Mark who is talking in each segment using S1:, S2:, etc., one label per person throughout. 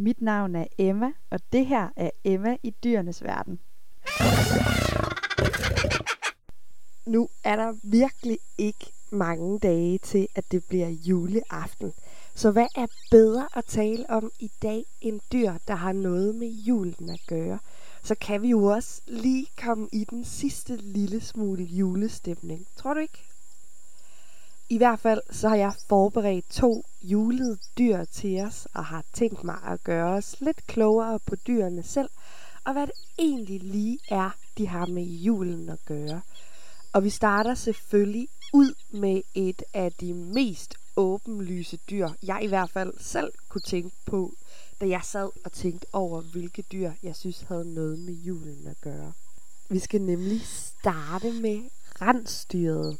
S1: Mit navn er Emma, og det her er Emma i dyrenes verden.
S2: Nu er der virkelig ikke mange dage til, at det bliver juleaften. Så hvad er bedre at tale om i dag end dyr, der har noget med julen at gøre? Så kan vi jo også lige komme i den sidste lille smule julestemning. Tror du ikke? I hvert fald så har jeg forberedt to julede dyr til os, og har tænkt mig at gøre os lidt klogere på dyrene selv, og hvad det egentlig lige er, de har med julen at gøre. Og vi starter selvfølgelig ud med et af de mest åbenlyse dyr, jeg i hvert fald selv kunne tænke på, da jeg sad og tænkte over, hvilke dyr jeg synes havde noget med julen at gøre. Vi skal nemlig starte med rensdyret.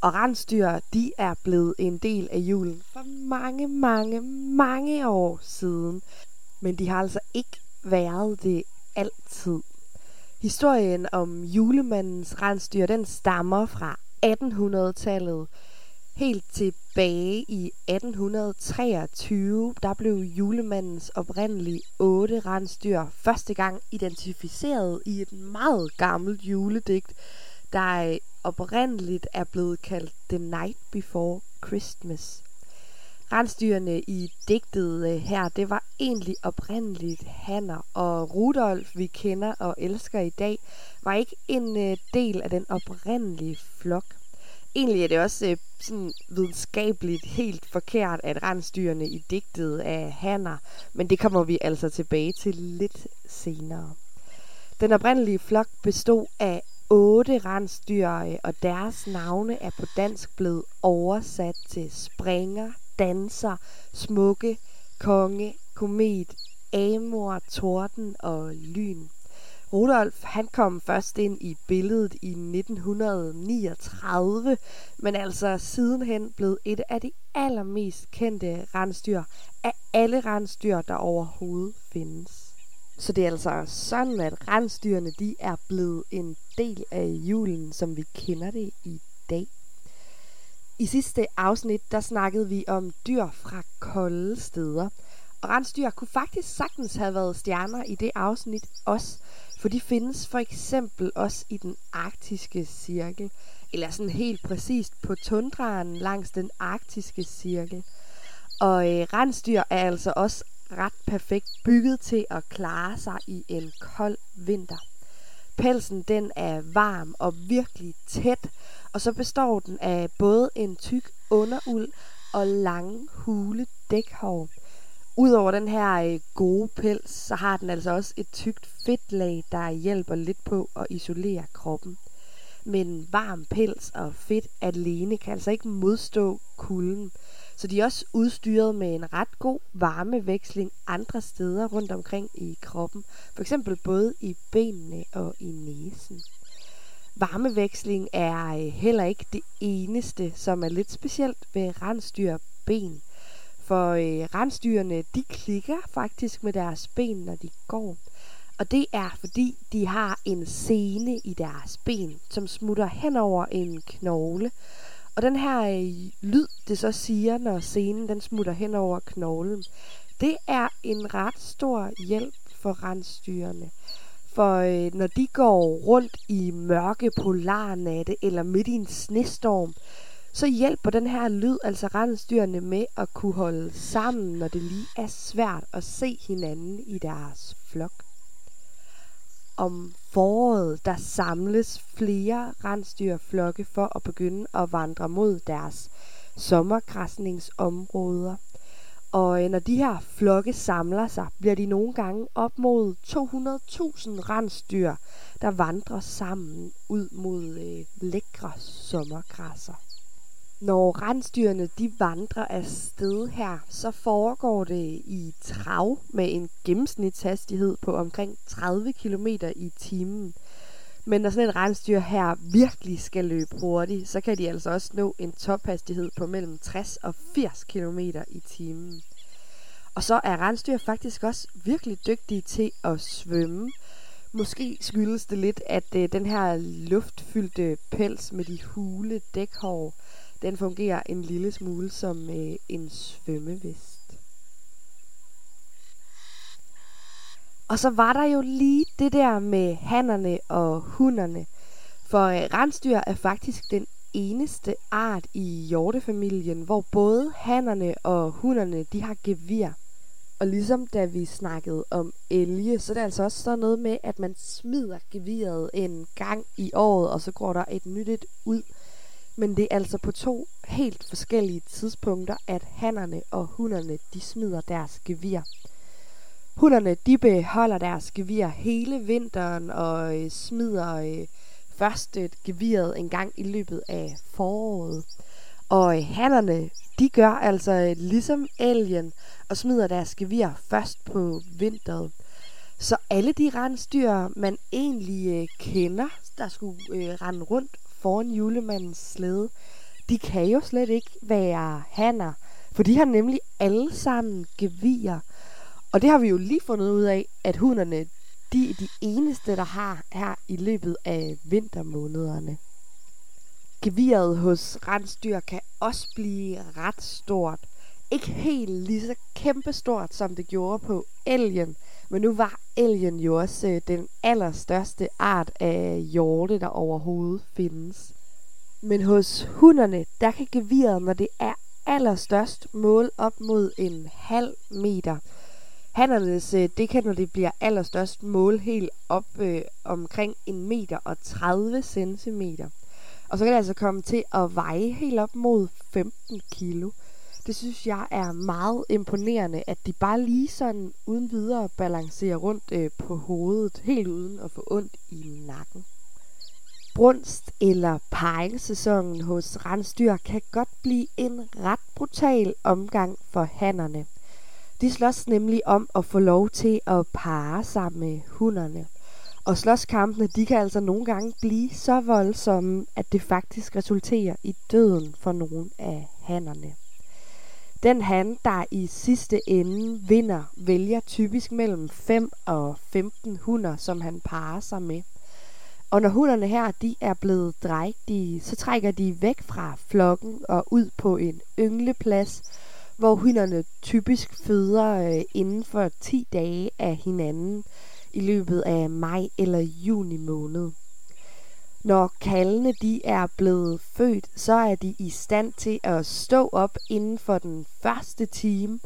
S2: Og rensdyr, de er blevet en del af julen for mange, mange, mange år siden. Men de har altså ikke været det altid. Historien om julemandens rensdyr, den stammer fra 1800-tallet. Helt tilbage i 1823, der blev julemandens oprindelige otte rensdyr første gang identificeret i et meget gammelt juledigt, der oprindeligt er blevet kaldt The Night Before Christmas. Rensdyrene i digtet øh, her, det var egentlig oprindeligt hanner, og Rudolf, vi kender og elsker i dag, var ikke en øh, del af den oprindelige flok. Egentlig er det også øh, sådan videnskabeligt helt forkert, at rensdyrene i digtet er hanner, men det kommer vi altså tilbage til lidt senere. Den oprindelige flok bestod af otte rensdyr, øh, og deres navne er på dansk blevet oversat til springer, danser, smukke, konge, komet, amor, torden og lyn. Rudolf han kom først ind i billedet i 1939, men altså sidenhen blev et af de allermest kendte rensdyr af alle rensdyr, der overhovedet findes. Så det er altså sådan, at rensdyrene de er blevet en del af julen, som vi kender det i dag. I sidste afsnit, der snakkede vi om dyr fra kolde steder. Og rensdyr kunne faktisk sagtens have været stjerner i det afsnit også, for de findes for eksempel også i den arktiske cirkel, eller sådan helt præcist på tundraen langs den arktiske cirkel. Og øh, rensdyr er altså også ret perfekt bygget til at klare sig i en kold vinter. Pelsen den er varm og virkelig tæt, og så består den af både en tyk underuld og lange hule dækhår. Udover den her øh, gode pels, så har den altså også et tykt fedtlag, der hjælper lidt på at isolere kroppen. Men varm pels og fedt alene kan altså ikke modstå kulden. Så de er også udstyret med en ret god varmeveksling andre steder rundt omkring i kroppen. For eksempel både i benene og i næsen. Varmeveksling er øh, heller ikke det eneste, som er lidt specielt ved rensdyr ben. For øh, rensdyrene, de klikker faktisk med deres ben, når de går. Og det er fordi, de har en sene i deres ben, som smutter hen over en knogle. Og den her øh, lyd, det så siger, når scenen den smutter hen over knoglen, det er en ret stor hjælp for rensdyrene. For øh, når de går rundt i mørke polarnatte eller midt i en snestorm, så hjælper den her lyd altså rensdyrene med at kunne holde sammen, når det lige er svært at se hinanden i deres flok om foråret, der samles flere rensdyrflokke for at begynde at vandre mod deres sommergræsningsområder. Og øh, når de her flokke samler sig, bliver de nogle gange op mod 200.000 rensdyr, der vandrer sammen ud mod øh, lækre sommergræsser. Når rensdyrene de vandrer af sted her, så foregår det i trav med en gennemsnitshastighed på omkring 30 km i timen. Men når sådan et rensdyr her virkelig skal løbe hurtigt, så kan de altså også nå en tophastighed på mellem 60 og 80 km i timen. Og så er rensdyr faktisk også virkelig dygtige til at svømme. Måske skyldes det lidt, at øh, den her luftfyldte pels med de hule dækhår, den fungerer en lille smule som øh, en svømmevest. Og så var der jo lige det der med hannerne og hunderne. For øh, rensdyr er faktisk den eneste art i hjortefamilien, hvor både hannerne og hunderne de har gevir. Og ligesom da vi snakkede om elge, så er det altså også sådan noget med, at man smider geviret en gang i året, og så går der et nyt et ud. Men det er altså på to helt forskellige tidspunkter, at hannerne og hunderne de smider deres gevir. Hunderne de beholder deres gevir hele vinteren og øh, smider øh, først et geviret en gang i løbet af foråret. Og øh, hannerne de gør altså øh, ligesom elgen og smider deres gevir først på vinteren. Så alle de rensdyr, man egentlig øh, kender, der skulle øh, rende rundt foran julemandens slæde, de kan jo slet ikke være hanner, for de har nemlig alle sammen gevier. Og det har vi jo lige fundet ud af, at hunderne, de er de eneste, der har her i løbet af vintermånederne. Geviret hos rensdyr kan også blive ret stort. Ikke helt lige så kæmpestort, som det gjorde på elgen, men nu var elgen jo også øh, den allerstørste art af hjorte, der overhovedet findes. Men hos hunderne, der kan geviret, når det er allerstørst, måle op mod en halv meter. Hannernes, øh, det kan, når det bliver allerstørst, måle helt op øh, omkring en meter og 30 centimeter. Og så kan det altså komme til at veje helt op mod 15 kilo. Det synes jeg er meget imponerende, at de bare lige sådan uden videre balancerer rundt øh, på hovedet, helt uden at få ondt i nakken. Brunst eller paringssæsonen hos rensdyr kan godt blive en ret brutal omgang for hannerne. De slås nemlig om at få lov til at parre sig med hunderne. Og slåskampene, de kan altså nogle gange blive så voldsomme, at det faktisk resulterer i døden for nogle af hannerne. Den han, der i sidste ende vinder, vælger typisk mellem 5 og 15 hunder, som han parer sig med. Og når hunderne her de er blevet drægtige, så trækker de væk fra flokken og ud på en yngleplads, hvor hunderne typisk føder øh, inden for 10 dage af hinanden i løbet af maj eller juni måned. Når kaldene de er blevet født, så er de i stand til at stå op inden for den første time,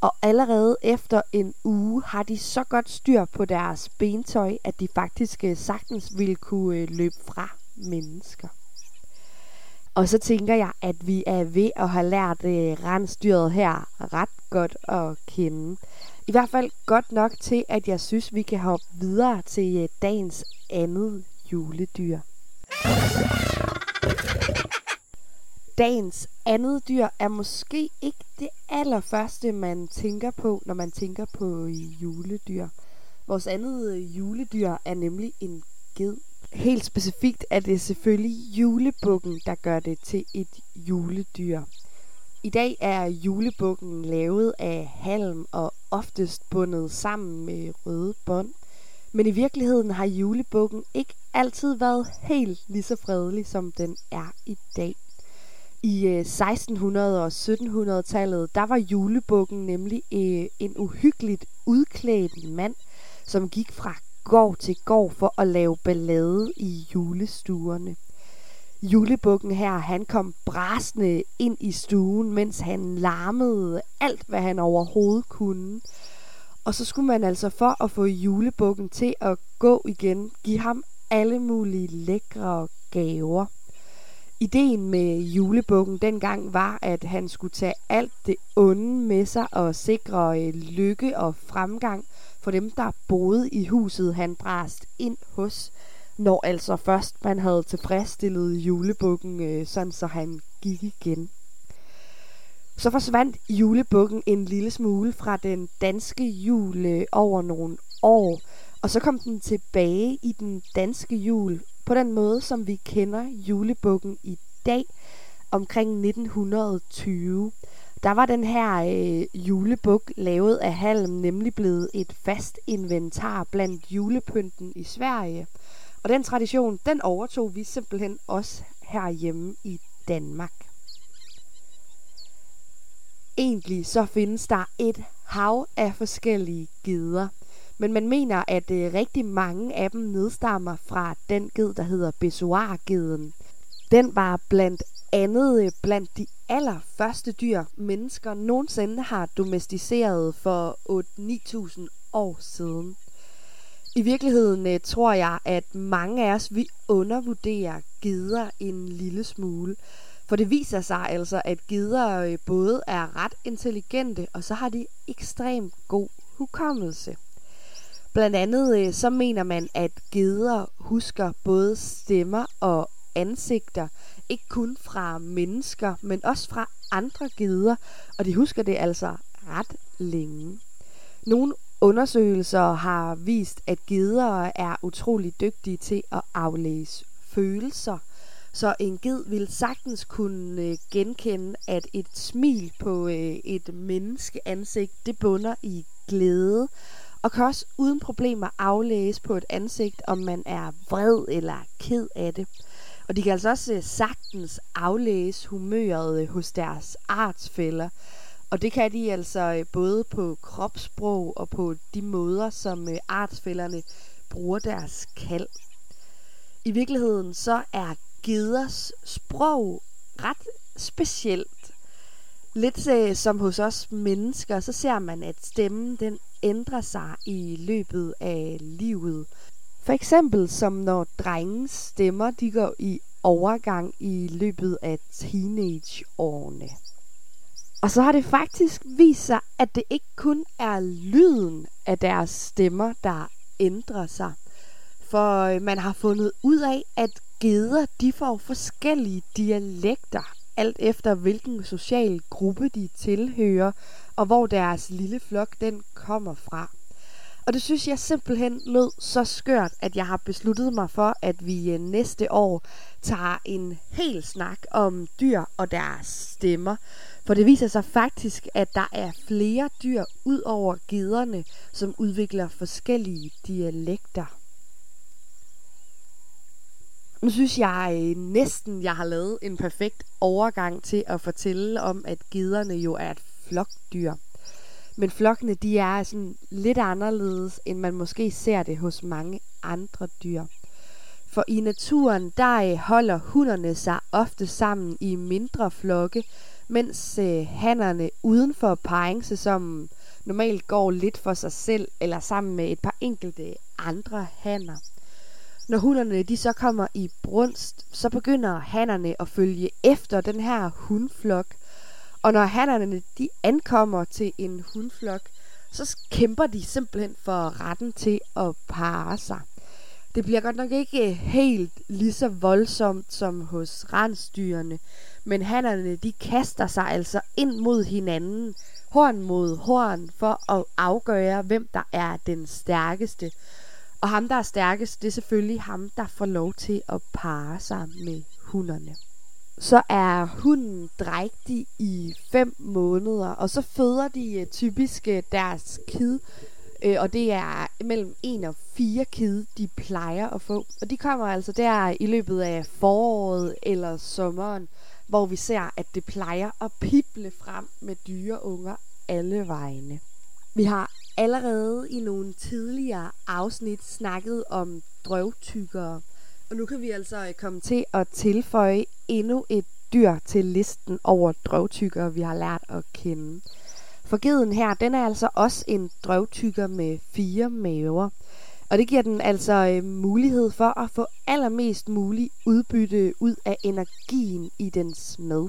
S2: og allerede efter en uge har de så godt styr på deres bentøj, at de faktisk øh, sagtens vil kunne øh, løbe fra mennesker. Og så tænker jeg, at vi er ved at have lært øh, rensdyret her ret godt at kende. I hvert fald godt nok til, at jeg synes, vi kan hoppe videre til øh, dagens andet juledyr. Dagens andet dyr er måske ikke det allerførste, man tænker på, når man tænker på juledyr. Vores andet øh, juledyr er nemlig en ged. Helt specifikt er det selvfølgelig julebukken, der gør det til et juledyr. I dag er julebukken lavet af halm og oftest bundet sammen med røde bånd. Men i virkeligheden har julebukken ikke altid været helt lige så fredelig, som den er i dag. I øh, 1600- og 1700-tallet, der var julebukken nemlig øh, en uhyggeligt udklædt mand, som gik fra gård til gård for at lave ballade i julestuerne. Julebukken her, han kom brasende ind i stuen, mens han larmede alt, hvad han overhovedet kunne. Og så skulle man altså for at få julebukken til at gå igen, give ham alle mulige lækre gaver. Ideen med julebukken dengang var, at han skulle tage alt det onde med sig og sikre øh, lykke og fremgang for dem, der boede i huset, han brast ind hos, når altså først man havde tilfredsstillet julebukken, øh, sådan så han gik igen. Så forsvandt julebukken en lille smule fra den danske jule øh, over nogle år, og så kom den tilbage i den danske jul på den måde, som vi kender julebukken i dag, omkring 1920. Der var den her øh, julebuk lavet af halm nemlig blevet et fast inventar blandt julepynten i Sverige. Og den tradition, den overtog vi simpelthen også herhjemme i Danmark. Egentlig så findes der et hav af forskellige geder. Men man mener, at øh, rigtig mange af dem nedstammer fra den ged, der hedder besoargeden. Den var blandt andet øh, blandt de allerførste dyr, mennesker nogensinde har domesticeret for 8-9.000 år siden. I virkeligheden øh, tror jeg, at mange af os vi undervurderer geder en lille smule. For det viser sig altså, at geder øh, både er ret intelligente, og så har de ekstremt god hukommelse. Blandt andet øh, så mener man, at geder husker både stemmer og ansigter, ikke kun fra mennesker, men også fra andre geder, og de husker det altså ret længe. Nogle undersøgelser har vist, at geder er utrolig dygtige til at aflæse følelser. Så en ged vil sagtens kunne øh, genkende, at et smil på øh, et menneskeansigt, det bunder i glæde, og kan også uden problemer aflæse på et ansigt, om man er vred eller ked af det. Og de kan altså også øh, sagtens aflæse humøret øh, hos deres artsfælder. Og det kan de altså øh, både på kropssprog og på de måder, som artsfælderne bruger deres kald. I virkeligheden så er geders sprog ret specielt. Lidt som hos os mennesker, så ser man, at stemmen den ændrer sig i løbet af livet. For eksempel som når drengens stemmer de går i overgang i løbet af teenageårene. Og så har det faktisk vist sig, at det ikke kun er lyden af deres stemmer, der ændrer sig. For øh, man har fundet ud af, at geder de får forskellige dialekter, alt efter hvilken social gruppe de tilhører, og hvor deres lille flok den kommer fra. Og det synes jeg simpelthen lød så skørt, at jeg har besluttet mig for, at vi øh, næste år tager en hel snak om dyr og deres stemmer. For det viser sig faktisk, at der er flere dyr ud over gederne, som udvikler forskellige dialekter. Nu synes jeg øh, næsten, jeg har lavet en perfekt overgang til at fortælle om, at gederne jo er et flokdyr. Men flokkene, de er sådan lidt anderledes, end man måske ser det hos mange andre dyr. For i naturen, der øh, holder hunderne sig ofte sammen i mindre flokke, mens øh, hannerne uden for parringsæsonen normalt går lidt for sig selv eller sammen med et par enkelte andre hanner. Når hunderne de så kommer i brunst, så begynder hannerne at følge efter den her hundflok – og når hannerne de ankommer til en hundflok, så kæmper de simpelthen for retten til at parre sig. Det bliver godt nok ikke helt lige så voldsomt som hos rensdyrene, men hannerne de kaster sig altså ind mod hinanden, horn mod horn, for at afgøre, hvem der er den stærkeste. Og ham, der er stærkest, det er selvfølgelig ham, der får lov til at parre sig med hunderne så er hunden drægtig i 5 måneder, og så føder de øh, typisk øh, deres kid, uh, og det er mellem 1 og 4 kid, de plejer at få. Og de kommer altså der i løbet af foråret eller sommeren, hvor vi ser, at det plejer at pible frem med dyreunger alle vegne. Vi har allerede i nogle tidligere afsnit snakket om drøvtykkere, og nu kan vi altså øh, komme til at tilføje endnu et dyr til listen over drøvtykkere, vi har lært at kende. For geden her, den er altså også en drøvtykker med fire maver. Og det giver den altså øh, mulighed for at få allermest muligt udbytte ud af energien i dens mad.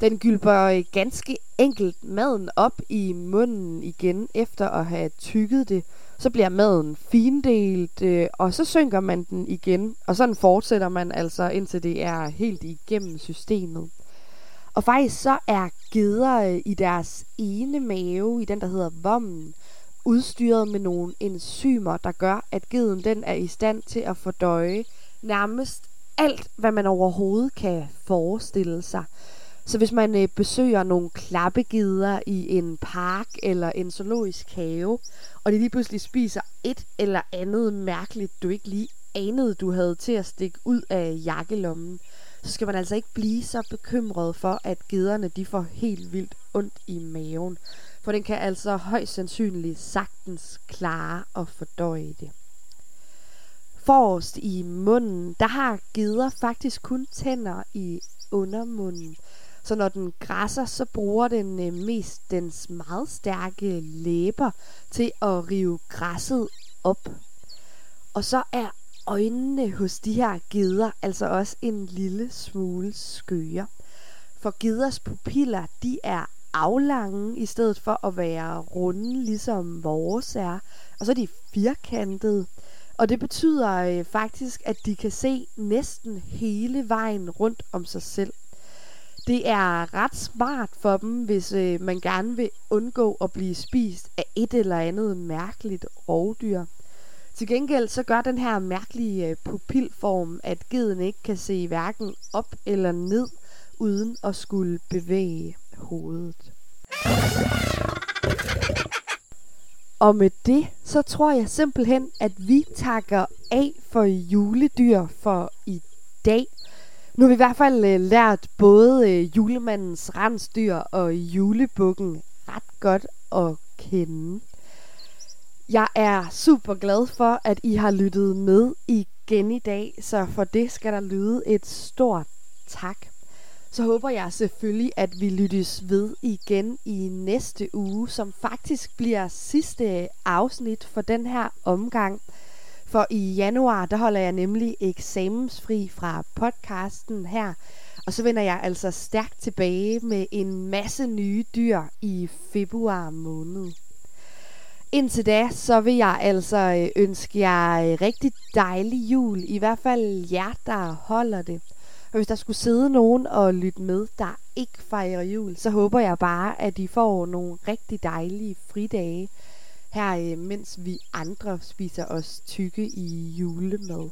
S2: Den gylper øh, ganske enkelt maden op i munden igen efter at have tykket det, så bliver maden findelt, øh, og så synker man den igen, og sådan fortsætter man altså, indtil det er helt igennem systemet. Og faktisk så er geder øh, i deres ene mave, i den der hedder vommen, udstyret med nogle enzymer, der gør, at geden den er i stand til at fordøje nærmest alt, hvad man overhovedet kan forestille sig. Så hvis man øh, besøger nogle klappegider i en park eller en zoologisk have, og de lige pludselig spiser et eller andet mærkeligt, du ikke lige anede, du havde til at stikke ud af jakkelommen, så skal man altså ikke blive så bekymret for, at gederne de får helt vildt ondt i maven. for den kan altså højst sandsynligt sagtens klare og fordøje det. Forrest i munden, der har geder faktisk kun tænder i undermunden. Så når den græsser, så bruger den øh, mest dens meget stærke læber til at rive græsset op. Og så er øjnene hos de her geder altså også en lille smule skøre. For geders pupiller, de er aflange i stedet for at være runde, ligesom vores er. Og så er de firkantede. Og det betyder øh, faktisk, at de kan se næsten hele vejen rundt om sig selv. Det er ret smart for dem, hvis øh, man gerne vil undgå at blive spist af et eller andet mærkeligt rovdyr. Til gengæld så gør den her mærkelige øh, pupilform, at geden ikke kan se hverken op eller ned, uden at skulle bevæge hovedet. Og med det, så tror jeg simpelthen, at vi takker af for juledyr for i dag. Nu har vi i hvert fald øh, lært både øh, julemandens rensdyr og julebukken ret godt at kende. Jeg er super glad for, at I har lyttet med igen i dag, så for det skal der lyde et stort tak. Så håber jeg selvfølgelig, at vi lyttes ved igen i næste uge, som faktisk bliver sidste afsnit for den her omgang. For i januar, der holder jeg nemlig eksamensfri fra podcasten her. Og så vender jeg altså stærkt tilbage med en masse nye dyr i februar måned. Indtil da, så vil jeg altså øh, ønske jer øh, rigtig dejlig jul. I hvert fald jer, der holder det. Og hvis der skulle sidde nogen og lytte med, der ikke fejrer jul, så håber jeg bare, at I får nogle rigtig dejlige fridage her øh, mens vi andre spiser os tykke i julemad.